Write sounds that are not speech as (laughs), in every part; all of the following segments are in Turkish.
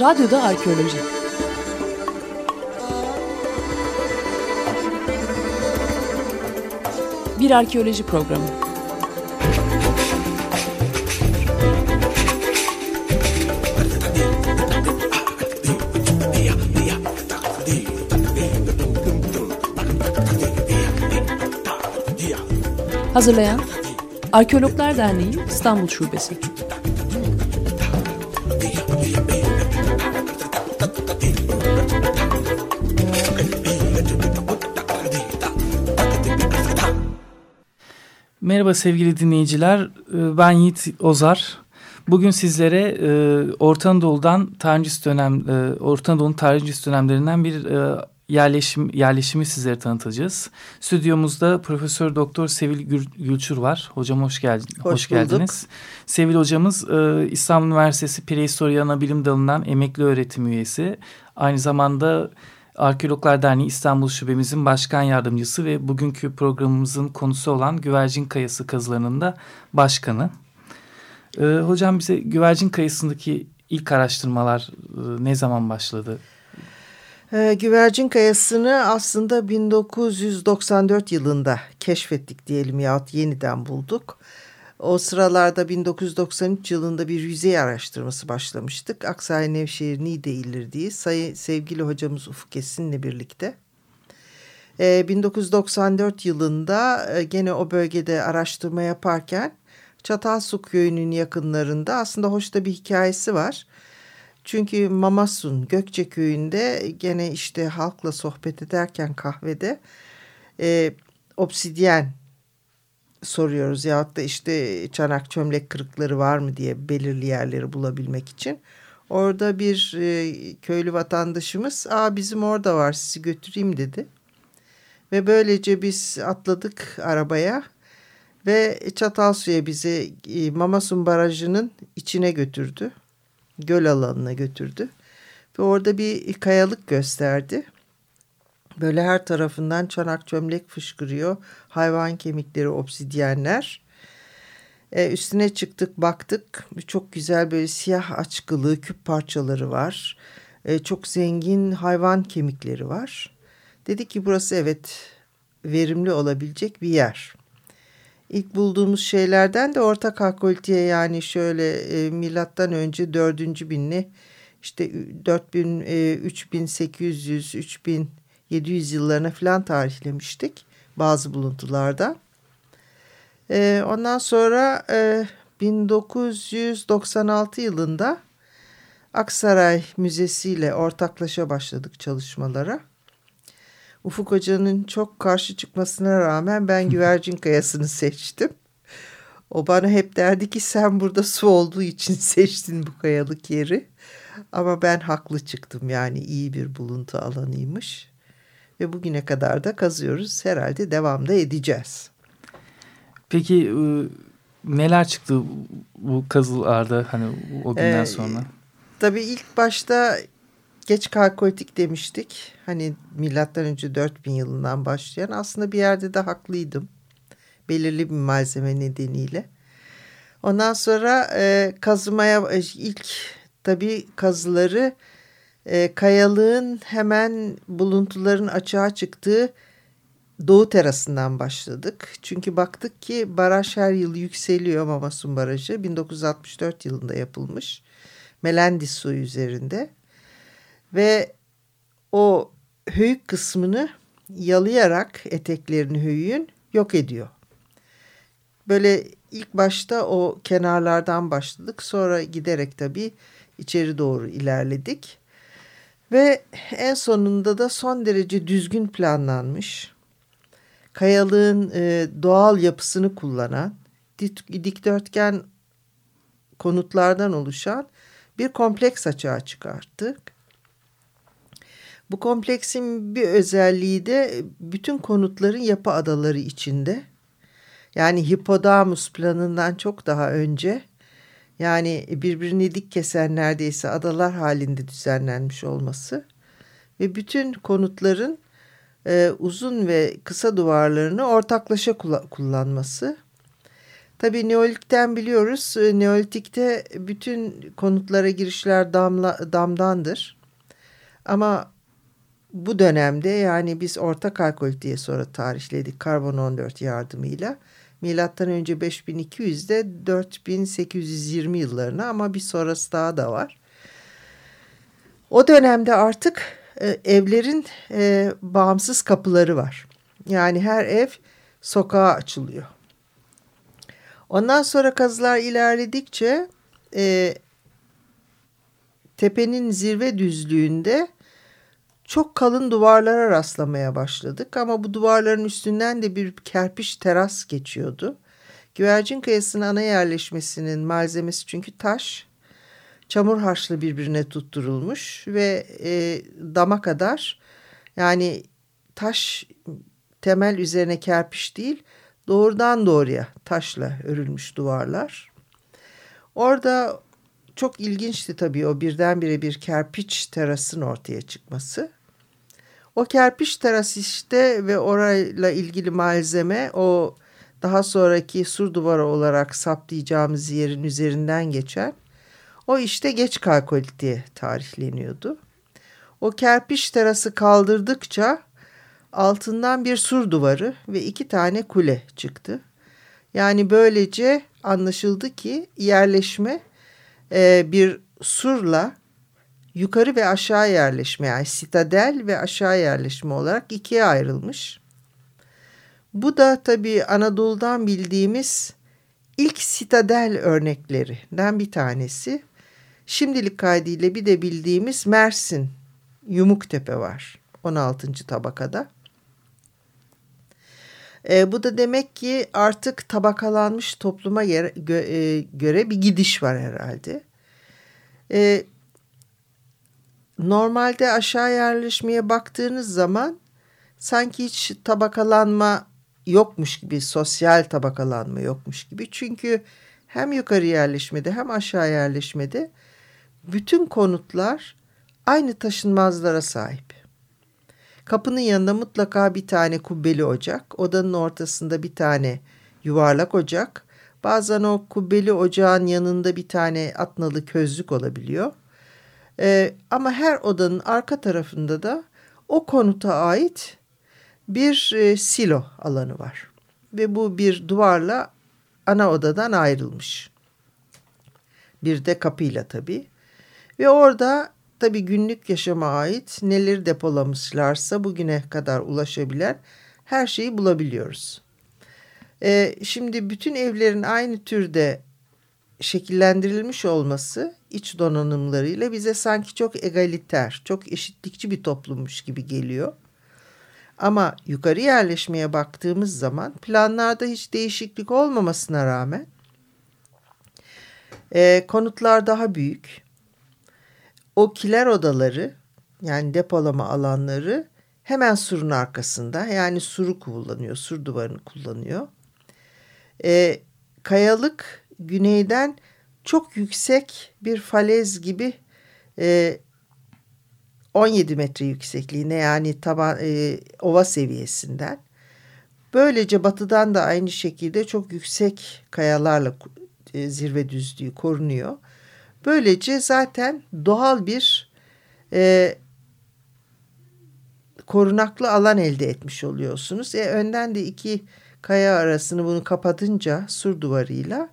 Radyoda Arkeoloji Bir arkeoloji programı. Hazırlayan Arkeologlar Derneği İstanbul Şubesi. Merhaba sevgili dinleyiciler, ee, ben Yiğit Ozar. Bugün sizlere e, Orta Anadolu'dan Tanrıcıs dönem, e, Orta Anadolu'nun Tanrıcıs dönemlerinden bir e, yerleşim yerleşimi sizlere tanıtacağız. Stüdyomuzda Profesör Doktor Sevil Gül, Gülçur var. Hocam hoş geldin. Hoş, hoş geldiniz. Sevil hocamız e, İstanbul Üniversitesi Prehistori Anabilim Dalı'ndan emekli öğretim üyesi. Aynı zamanda Arkeologlar Derneği İstanbul Şubemizin başkan yardımcısı ve bugünkü programımızın konusu olan Güvercin Kayası kazılarının da başkanı. Ee, hocam bize Güvercin Kayası'ndaki ilk araştırmalar e, ne zaman başladı? Ee, Güvercin Kayası'nı aslında 1994 yılında keşfettik diyelim yahut yeniden bulduk. O sıralarda 1993 yılında bir yüzey araştırması başlamıştık. Aksaray Nevşehir Niğde İllirdiği sayı, sevgili hocamız Ufuk Esin'le birlikte. Ee, 1994 yılında e, gene o bölgede araştırma yaparken Çatalsu köyünün yakınlarında aslında hoş da bir hikayesi var. Çünkü Mamasun Gökçe köyünde gene işte halkla sohbet ederken kahvede e, obsidyen soruyoruz. Yahut da işte çanak çömlek kırıkları var mı diye belirli yerleri bulabilmek için. Orada bir e, köylü vatandaşımız Aa, bizim orada var sizi götüreyim dedi. Ve böylece biz atladık arabaya ve Çatalsu'ya bizi e, Mamasun Barajı'nın içine götürdü. Göl alanına götürdü. Ve orada bir kayalık gösterdi. Böyle her tarafından çanak çömlek fışkırıyor. Hayvan kemikleri, obsidyenler. Ee, üstüne çıktık baktık. Çok güzel böyle siyah açkılı küp parçaları var. Ee, çok zengin hayvan kemikleri var. Dedik ki burası evet verimli olabilecek bir yer. İlk bulduğumuz şeylerden de orta kalkolitiye yani şöyle e, milattan önce 4. binli işte 4000, e, 3800, 3000 700 yıllarına falan tarihlemiştik bazı buluntularda. E, ondan sonra e, 1996 yılında Aksaray Müzesi ile ortaklaşa başladık çalışmalara. Ufuk Hoca'nın çok karşı çıkmasına rağmen ben Güvercin Kayası'nı seçtim. O bana hep derdi ki sen burada su olduğu için (laughs) seçtin bu kayalık yeri. Ama ben haklı çıktım yani iyi bir buluntu alanıymış ve bugüne kadar da kazıyoruz. Herhalde devamda edeceğiz. Peki ıı, neler çıktı bu kazılarda hani o günden ee, sonra? Tabii ilk başta geç kalkolitik demiştik. Hani milattan önce 4000 yılından başlayan aslında bir yerde de haklıydım. Belirli bir malzeme nedeniyle. Ondan sonra e, kazımaya ilk tabii kazıları e, kayalığın hemen buluntuların açığa çıktığı doğu terasından başladık. Çünkü baktık ki baraj her yıl yükseliyor Mamasun Barajı. 1964 yılında yapılmış. Melendis suyu üzerinde. Ve o höyük kısmını yalayarak eteklerini höyüğün yok ediyor. Böyle ilk başta o kenarlardan başladık. Sonra giderek tabii içeri doğru ilerledik. Ve en sonunda da son derece düzgün planlanmış, kayalığın e, doğal yapısını kullanan, dikdörtgen konutlardan oluşan bir kompleks açığa çıkarttık. Bu kompleksin bir özelliği de bütün konutların yapı adaları içinde. Yani hipodamus planından çok daha önce yani birbirini dik kesen neredeyse adalar halinde düzenlenmiş olması ve bütün konutların e, uzun ve kısa duvarlarını ortaklaşa kullanması. Tabii Neolitik'ten biliyoruz. E, Neolitik'te bütün konutlara girişler damla, damdandır. Ama bu dönemde yani biz orta kalkolit diye sonra tarihledik karbon 14 yardımıyla. Milattan önce 5200'de 4820 yıllarına ama bir sonrası daha da var. O dönemde artık e, evlerin e, bağımsız kapıları var. Yani her ev sokağa açılıyor. Ondan sonra kazılar ilerledikçe e, tepenin zirve düzlüğünde çok kalın duvarlara rastlamaya başladık ama bu duvarların üstünden de bir kerpiç teras geçiyordu. Güvercin kayasının ana yerleşmesinin malzemesi çünkü taş, çamur harçlı birbirine tutturulmuş ve e, dama kadar yani taş temel üzerine kerpiç değil doğrudan doğruya taşla örülmüş duvarlar. Orada çok ilginçti tabii o birdenbire bir kerpiç terasın ortaya çıkması. O kerpiç teras işte ve orayla ilgili malzeme o daha sonraki sur duvarı olarak saptayacağımız yerin üzerinden geçen o işte geç kalkolit diye tarihleniyordu. O kerpiç terası kaldırdıkça altından bir sur duvarı ve iki tane kule çıktı. Yani böylece anlaşıldı ki yerleşme e, bir surla yukarı ve aşağı yerleşme yani sitadel ve aşağı yerleşme olarak ikiye ayrılmış. Bu da tabii Anadolu'dan bildiğimiz ilk sitadel örneklerinden bir tanesi. Şimdilik kaydıyla bir de bildiğimiz Mersin Yumuktepe var 16. tabakada. E, bu da demek ki artık tabakalanmış topluma göre, gö, e, göre bir gidiş var herhalde. E, normalde aşağı yerleşmeye baktığınız zaman sanki hiç tabakalanma yokmuş gibi, sosyal tabakalanma yokmuş gibi. Çünkü hem yukarı yerleşmede hem aşağı yerleşmede bütün konutlar aynı taşınmazlara sahip. Kapının yanında mutlaka bir tane kubbeli ocak, odanın ortasında bir tane yuvarlak ocak, bazen o kubbeli ocağın yanında bir tane atnalı közlük olabiliyor. Ee, ama her odanın arka tarafında da o konuta ait bir e, silo alanı var. Ve bu bir duvarla ana odadan ayrılmış. Bir de kapıyla tabii. Ve orada tabii günlük yaşama ait neleri depolamışlarsa bugüne kadar ulaşabilen her şeyi bulabiliyoruz. Ee, şimdi bütün evlerin aynı türde şekillendirilmiş olması iç donanımlarıyla bize sanki çok egaliter, çok eşitlikçi bir toplummuş gibi geliyor. Ama yukarı yerleşmeye baktığımız zaman planlarda hiç değişiklik olmamasına rağmen e, konutlar daha büyük. O kiler odaları yani depolama alanları hemen surun arkasında yani suru kullanıyor, sur duvarını kullanıyor. E, kayalık güneyden çok yüksek bir falez gibi e, 17 metre yüksekliğine yani taban, e, ova seviyesinden. Böylece batıdan da aynı şekilde çok yüksek kayalarla e, zirve düzlüğü korunuyor. Böylece zaten doğal bir e, korunaklı alan elde etmiş oluyorsunuz. E, önden de iki kaya arasını bunu kapatınca sur duvarıyla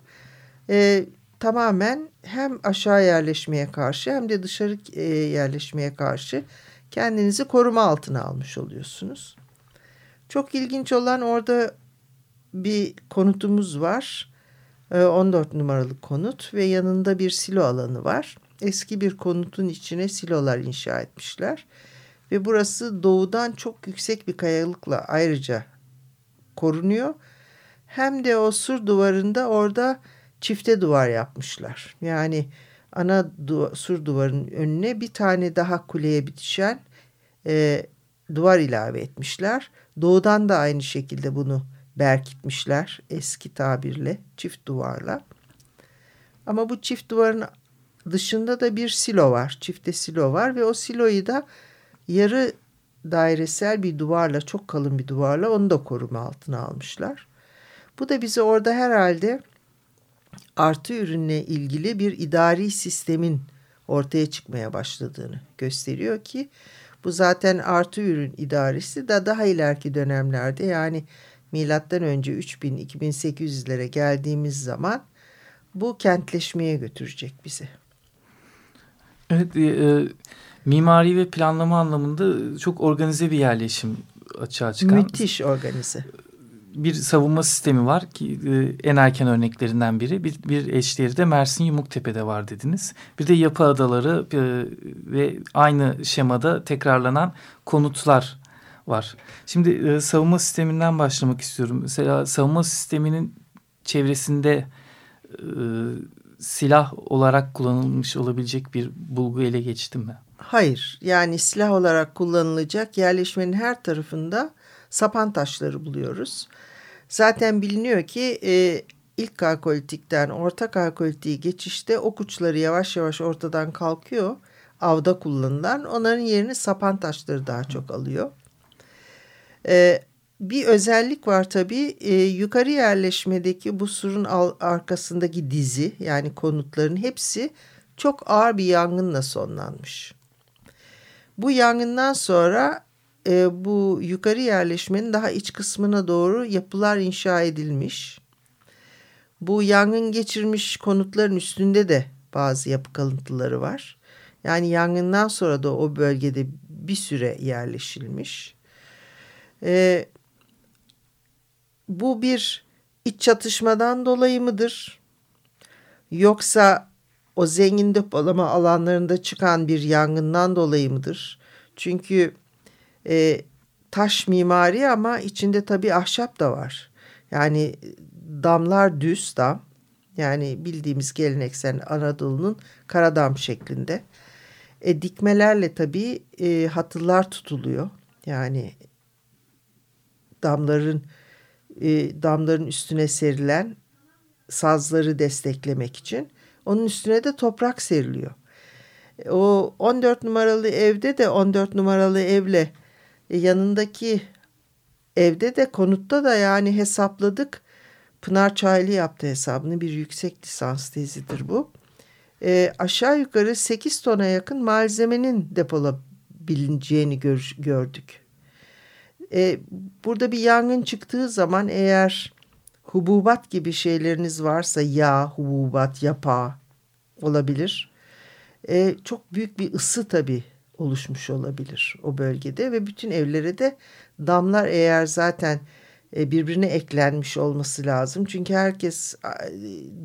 e, tamamen hem aşağı yerleşmeye karşı hem de dışarı e, yerleşmeye karşı kendinizi koruma altına almış oluyorsunuz. Çok ilginç olan orada bir konutumuz var. 14 e, numaralı konut ve yanında bir silo alanı var. Eski bir konutun içine silolar inşa etmişler. Ve burası doğudan çok yüksek bir kayalıkla ayrıca korunuyor. Hem de o sur duvarında orada çifte duvar yapmışlar. Yani ana du sur duvarın önüne bir tane daha kuleye bitişen e, duvar ilave etmişler. Doğudan da aynı şekilde bunu berkitmişler eski tabirle çift duvarla. Ama bu çift duvarın dışında da bir silo var. Çifte silo var ve o siloyu da yarı dairesel bir duvarla çok kalın bir duvarla onu da koruma altına almışlar. Bu da bize orada herhalde artı ürünle ilgili bir idari sistemin ortaya çıkmaya başladığını gösteriyor ki bu zaten artı ürün idaresi de daha ileriki dönemlerde yani milattan önce 3000-2800'lere geldiğimiz zaman bu kentleşmeye götürecek bizi. Evet, e, mimari ve planlama anlamında çok organize bir yerleşim açığa çıkan. Müthiş organize. Bir savunma sistemi var ki e, en erken örneklerinden biri. Bir, bir eşleri de Mersin Yumuktepe'de var dediniz. Bir de yapı adaları e, ve aynı şemada tekrarlanan konutlar var. Şimdi e, savunma sisteminden başlamak istiyorum. Mesela savunma sisteminin çevresinde silah olarak kullanılmış olabilecek bir bulgu ele geçti mi? Hayır. Yani silah olarak kullanılacak yerleşmenin her tarafında sapan taşları buluyoruz. Zaten biliniyor ki e, ilk kalkolitikten orta kalkolitiği geçişte ok uçları yavaş yavaş ortadan kalkıyor. Avda kullanılan onların yerini sapan taşları daha çok alıyor. E, bir özellik var tabii e, yukarı yerleşmedeki bu surun arkasındaki dizi yani konutların hepsi çok ağır bir yangınla sonlanmış. Bu yangından sonra e, bu yukarı yerleşmenin daha iç kısmına doğru yapılar inşa edilmiş. Bu yangın geçirmiş konutların üstünde de bazı yapı kalıntıları var. Yani yangından sonra da o bölgede bir süre yerleşilmiş. E, bu bir iç çatışmadan dolayı mıdır? Yoksa o zengin depolama alanlarında çıkan bir yangından dolayı mıdır? Çünkü e, taş mimari ama içinde tabii ahşap da var. Yani damlar düz dam. Yani bildiğimiz geleneksel Anadolu'nun karadam şeklinde. E, dikmelerle tabii e, hatırlar tutuluyor. Yani damların e, damların üstüne serilen sazları desteklemek için. Onun üstüne de toprak seriliyor. E, o 14 numaralı evde de 14 numaralı evle e, yanındaki evde de konutta da yani hesapladık. Pınar Çaylı yaptı hesabını bir yüksek lisans tezidir bu. E, aşağı yukarı 8 tona yakın malzemenin depolabileceğini gör, gördük. E, burada bir yangın çıktığı zaman eğer hububat gibi şeyleriniz varsa yağ, hububat, yapa olabilir. E, çok büyük bir ısı tabii oluşmuş olabilir o bölgede ve bütün evlere de damlar eğer zaten e, birbirine eklenmiş olması lazım. Çünkü herkes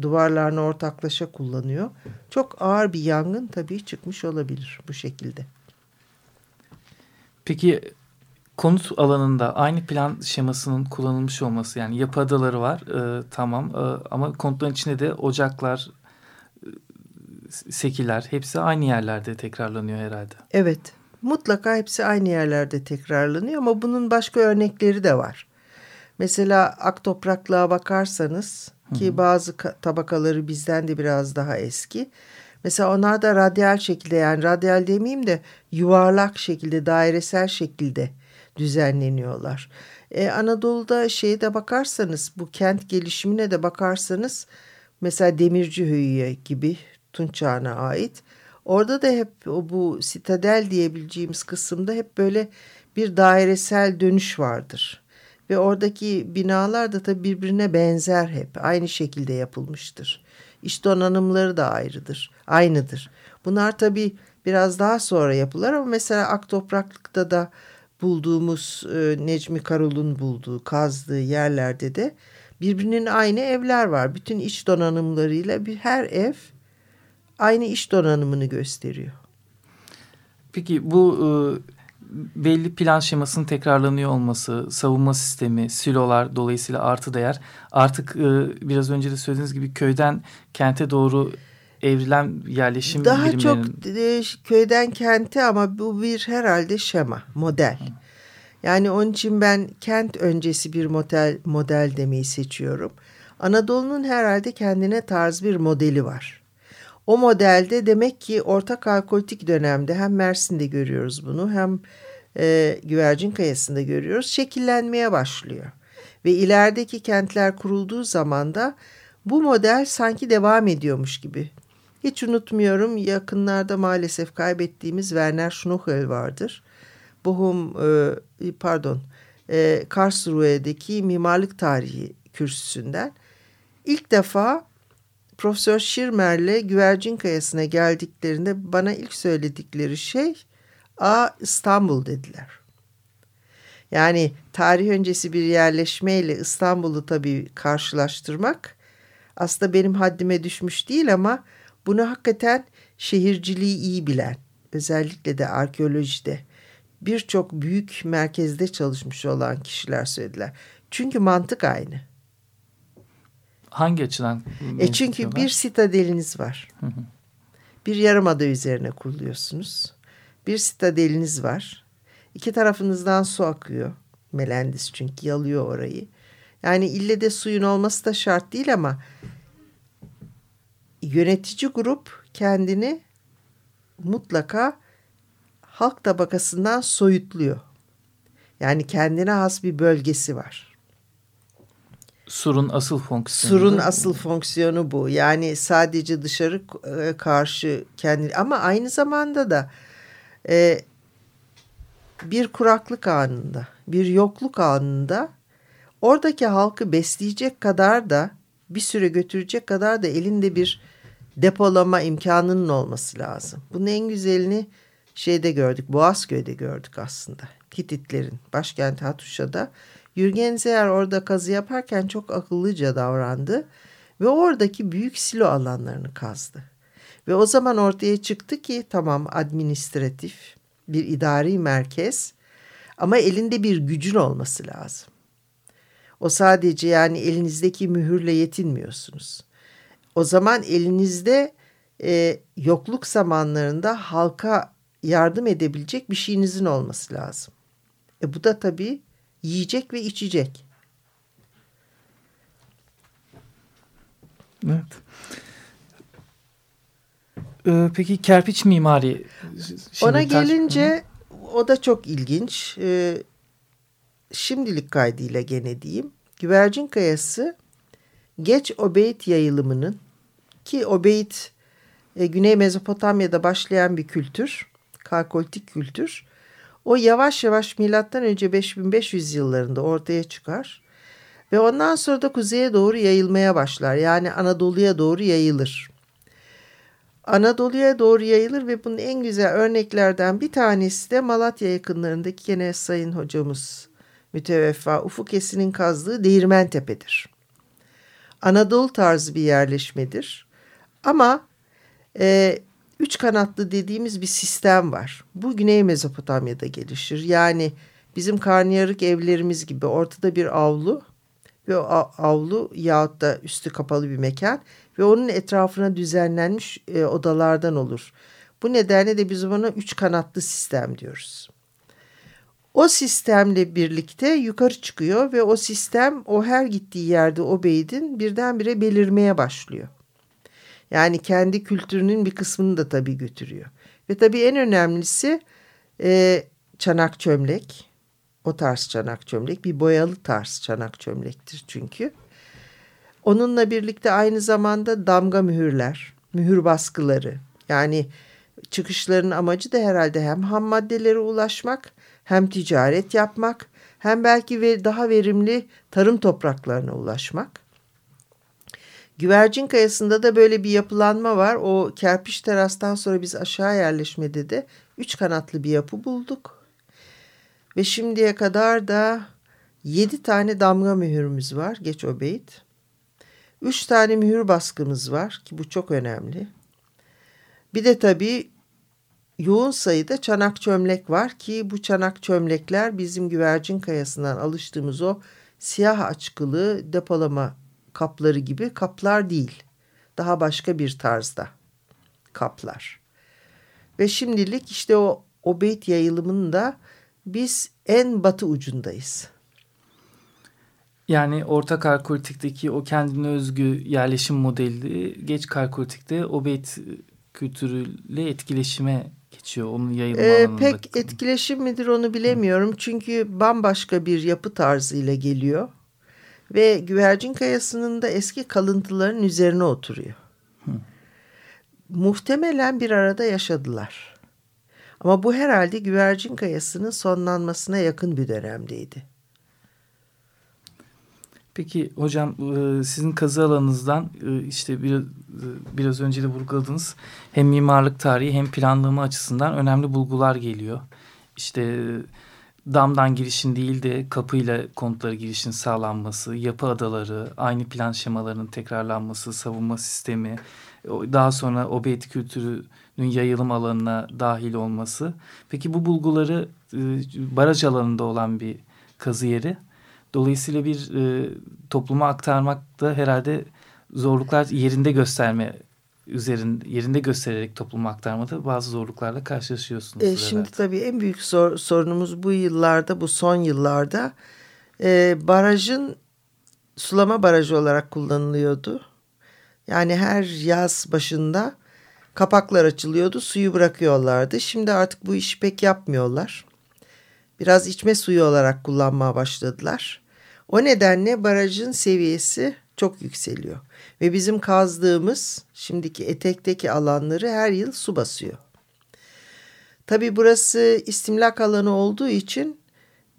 duvarlarını ortaklaşa kullanıyor. Çok ağır bir yangın tabii çıkmış olabilir bu şekilde. Peki konut alanında aynı plan şemasının kullanılmış olması yani yapı adaları var e, tamam e, ama konutların içinde de ocaklar, sekiler hepsi aynı yerlerde tekrarlanıyor herhalde. Evet mutlaka hepsi aynı yerlerde tekrarlanıyor ama bunun başka örnekleri de var. Mesela ak topraklığa bakarsanız ki Hı -hı. bazı tabakaları bizden de biraz daha eski. Mesela onlar da radyal şekilde yani radyal demeyeyim de yuvarlak şekilde dairesel şekilde düzenleniyorlar. Ee, Anadolu'da şeye de bakarsanız bu kent gelişimine de bakarsanız mesela Demirci Höyü'ye gibi Tunç Çağı'na ait. Orada da hep o bu sitadel diyebileceğimiz kısımda hep böyle bir dairesel dönüş vardır. Ve oradaki binalar da tabii birbirine benzer hep. Aynı şekilde yapılmıştır. İş donanımları da ayrıdır. Aynıdır. Bunlar tabii biraz daha sonra yapılar ama mesela ak topraklıkta da bulduğumuz e, Necmi Karol'un bulduğu, kazdığı yerlerde de birbirinin aynı evler var. Bütün iç donanımlarıyla bir her ev aynı iş donanımını gösteriyor. Peki bu e, belli plan şemasının tekrarlanıyor olması, savunma sistemi, silolar dolayısıyla artı değer artık e, biraz önce de söylediğiniz gibi köyden kente doğru evrilen yerleşim Daha birimlerinin... çok e, köyden kente ama bu bir herhalde şema, model. Yani onun için ben kent öncesi bir model, model demeyi seçiyorum. Anadolu'nun herhalde kendine tarz bir modeli var. O modelde demek ki orta kalkolitik dönemde hem Mersin'de görüyoruz bunu hem e, Güvercin Kayası'nda görüyoruz. Şekillenmeye başlıyor. Ve ilerideki kentler kurulduğu zaman da bu model sanki devam ediyormuş gibi. Hiç unutmuyorum yakınlarda maalesef kaybettiğimiz Werner Schnuchel vardır. Bohum e, pardon e, Karlsruhe'deki mimarlık tarihi kürsüsünden ilk defa Profesör Schirmer'le Güvercin Kayası'na geldiklerinde bana ilk söyledikleri şey A İstanbul dediler. Yani tarih öncesi bir yerleşmeyle İstanbul'u tabii karşılaştırmak aslında benim haddime düşmüş değil ama bunu hakikaten şehirciliği iyi bilen, özellikle de arkeolojide birçok büyük merkezde çalışmış olan kişiler söylediler. Çünkü mantık aynı. Hangi açıdan? E çünkü bir sitadeliniz var. Hı hı. Bir yarımada üzerine kuruluyorsunuz. Bir sitadeliniz var. İki tarafınızdan su akıyor. Melendis çünkü yalıyor orayı. Yani ille de suyun olması da şart değil ama yönetici grup kendini mutlaka halk tabakasından soyutluyor. Yani kendine has bir bölgesi var. Surun asıl fonksiyonu. Surun asıl fonksiyonu bu. Yani sadece dışarı e, karşı kendi ama aynı zamanda da e, bir kuraklık anında, bir yokluk anında oradaki halkı besleyecek kadar da bir süre götürecek kadar da elinde bir depolama imkanının olması lazım. Bunun en güzelini şeyde gördük, Boğazköy'de gördük aslında. Hititlerin başkenti Hatuşa'da. Yürgen Zeyer orada kazı yaparken çok akıllıca davrandı ve oradaki büyük silo alanlarını kazdı. Ve o zaman ortaya çıktı ki tamam administratif bir idari merkez ama elinde bir gücün olması lazım. O sadece yani elinizdeki mühürle yetinmiyorsunuz. O zaman elinizde e, yokluk zamanlarında halka yardım edebilecek bir şeyinizin olması lazım. E bu da tabii yiyecek ve içecek. Evet. Ee, peki kerpiç mimari? Ona gelince o da çok ilginç. Ee, şimdilik kaydıyla gene diyeyim. Güvercin Kayası geç Obeit yayılımının ki Obeit e, Güney Mezopotamya'da başlayan bir kültür, kalkolitik kültür. O yavaş yavaş milattan önce 5500 yıllarında ortaya çıkar ve ondan sonra da kuzeye doğru yayılmaya başlar. Yani Anadolu'ya doğru yayılır. Anadolu'ya doğru yayılır ve bunun en güzel örneklerden bir tanesi de Malatya yakınlarındaki gene sayın hocamız müteveffa Ufuk Esin'in kazdığı Değirmen Tepe'dir. Anadolu tarzı bir yerleşmedir. Ama e, üç kanatlı dediğimiz bir sistem var. Bu Güney Mezopotamya'da gelişir. Yani bizim karnıyarık evlerimiz gibi ortada bir avlu ve o avlu yahut da üstü kapalı bir mekan ve onun etrafına düzenlenmiş e, odalardan olur. Bu nedenle de biz ona üç kanatlı sistem diyoruz. O sistemle birlikte yukarı çıkıyor ve o sistem o her gittiği yerde o beydin birdenbire belirmeye başlıyor. Yani kendi kültürünün bir kısmını da tabii götürüyor. Ve tabii en önemlisi e, çanak çömlek. O tarz çanak çömlek bir boyalı tarz çanak çömlektir çünkü. Onunla birlikte aynı zamanda damga mühürler, mühür baskıları. Yani çıkışların amacı da herhalde hem ham maddelere ulaşmak hem ticaret yapmak hem belki ve daha verimli tarım topraklarına ulaşmak. Güvercin Kayası'nda da böyle bir yapılanma var. O kerpiç terastan sonra biz aşağı yerleşmede de üç kanatlı bir yapı bulduk. Ve şimdiye kadar da yedi tane damga mühürümüz var. Geç o beyt. Üç tane mühür baskımız var ki bu çok önemli. Bir de tabii yoğun sayıda çanak çömlek var ki bu çanak çömlekler bizim güvercin kayasından alıştığımız o siyah açıklı depolama kapları gibi kaplar değil. Daha başka bir tarzda kaplar. Ve şimdilik işte o obeyt yayılımında biz en batı ucundayız. Yani orta karkolikteki o kendine özgü yerleşim modeli geç karkolitikte obeyt kültürüyle etkileşime geçiyor. Onun yayılma ee, Pek etkileşim midir onu bilemiyorum. Çünkü bambaşka bir yapı tarzıyla geliyor. Ve güvercin kayasının da eski kalıntıların üzerine oturuyor. Hı. Muhtemelen bir arada yaşadılar. Ama bu herhalde güvercin kayasının sonlanmasına yakın bir dönemdeydi. Peki hocam e, sizin kazı alanınızdan e, işte biraz, biraz önce de vurguladınız hem mimarlık tarihi hem planlama açısından önemli bulgular geliyor. İşte damdan girişin değil de kapıyla konutlara girişin sağlanması, yapı adaları, aynı plan şemalarının tekrarlanması, savunma sistemi, daha sonra obiyet kültürünün yayılım alanına dahil olması. Peki bu bulguları e, baraj alanında olan bir kazı yeri. Dolayısıyla bir e, topluma aktarmak da herhalde zorluklar yerinde gösterme üzerin yerinde göstererek topluma aktarmada bazı zorluklarla karşılaşıyorsunuz. E, şimdi tabii en büyük sor, sorunumuz bu yıllarda, bu son yıllarda e, barajın sulama barajı olarak kullanılıyordu. Yani her yaz başında kapaklar açılıyordu, suyu bırakıyorlardı. Şimdi artık bu işi pek yapmıyorlar. Biraz içme suyu olarak kullanmaya başladılar. O nedenle barajın seviyesi çok yükseliyor. Ve bizim kazdığımız şimdiki etekteki alanları her yıl su basıyor. Tabii burası istimlak alanı olduğu için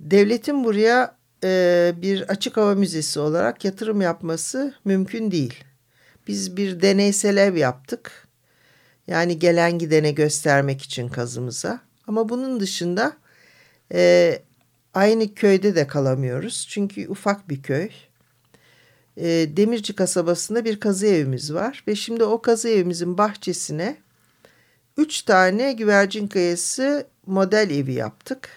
devletin buraya e, bir açık hava müzesi olarak yatırım yapması mümkün değil. Biz bir deneysel ev yaptık. Yani gelen gidene göstermek için kazımıza. Ama bunun dışında e, aynı köyde de kalamıyoruz. Çünkü ufak bir köy. E, Demirci kasabasında bir kazı evimiz var. Ve şimdi o kazı evimizin bahçesine üç tane güvercin kayası model evi yaptık.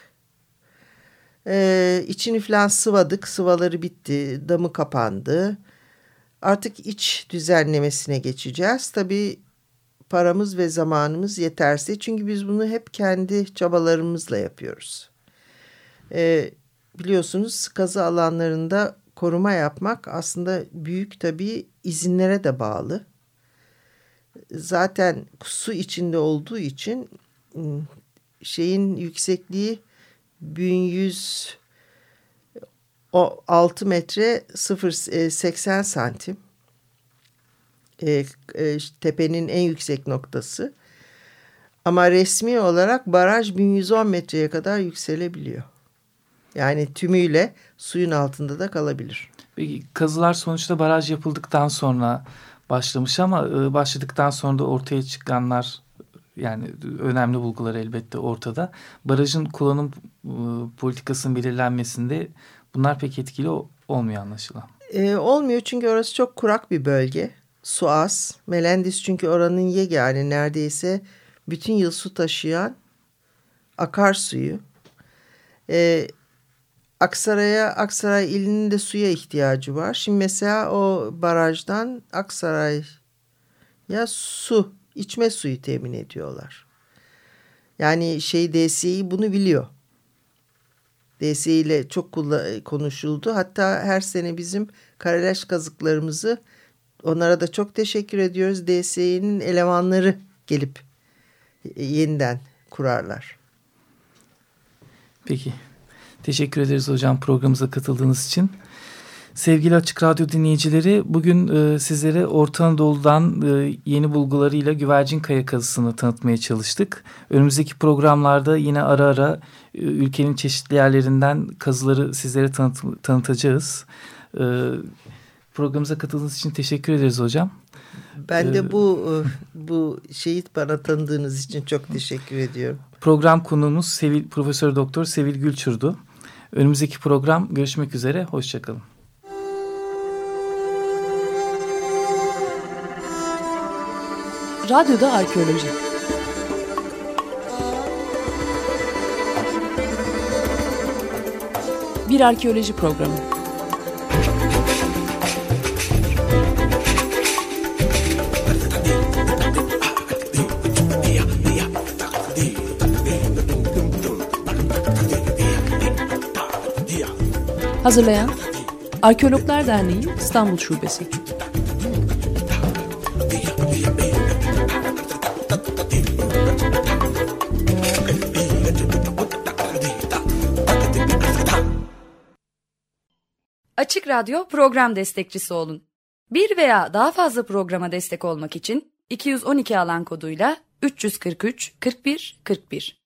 Ee, içini falan sıvadık. Sıvaları bitti. Damı kapandı. Artık iç düzenlemesine geçeceğiz. Tabii paramız ve zamanımız yeterse. Çünkü biz bunu hep kendi çabalarımızla yapıyoruz. Ee, biliyorsunuz kazı alanlarında koruma yapmak aslında büyük tabii izinlere de bağlı. Zaten su içinde olduğu için şeyin yüksekliği 1100 o 6 metre 0 80 e, santim. E, e, tepenin en yüksek noktası. Ama resmi olarak baraj 1110 metreye kadar yükselebiliyor. Yani tümüyle suyun altında da kalabilir. Peki kazılar sonuçta baraj yapıldıktan sonra başlamış ama e, başladıktan sonra da ortaya çıkanlar yani önemli bulgular elbette ortada. Barajın kullanım e, politikasının belirlenmesinde bunlar pek etkili olmuyor anlaşılan. E, olmuyor çünkü orası çok kurak bir bölge. Su az. Melendis çünkü oranın yegane neredeyse bütün yıl su taşıyan akarsuyu. E, Aksaray'a, Aksaray ilinin de suya ihtiyacı var. Şimdi mesela o barajdan Aksaray ya su, içme suyu temin ediyorlar. Yani şey DSİ bunu biliyor. DSİ ile çok konuşuldu. Hatta her sene bizim karalaş kazıklarımızı onlara da çok teşekkür ediyoruz. DSİ'nin elemanları gelip yeniden kurarlar. Peki Teşekkür ederiz hocam programımıza katıldığınız için. Sevgili Açık Radyo dinleyicileri bugün e, sizlere Orta Anadolu'dan e, yeni bulgularıyla güvercin kaya kazısını tanıtmaya çalıştık. Önümüzdeki programlarda yine ara ara e, ülkenin çeşitli yerlerinden kazıları sizlere tanıt tanıtacağız. E, programımıza katıldığınız için teşekkür ederiz hocam. Ben de e, bu e, bu şehit bana tanıdığınız için çok teşekkür ediyorum. Program konuğumuz Sevil Profesör Doktor Sevil Gülçur'du. Önümüzdeki program görüşmek üzere. Hoşçakalın. Radyoda Arkeoloji Bir arkeoloji programı. Hazırlayan Arkeologlar Derneği İstanbul Şubesi. Açık Radyo program destekçisi olun. Bir veya daha fazla programa destek olmak için 212 alan koduyla 343 41 41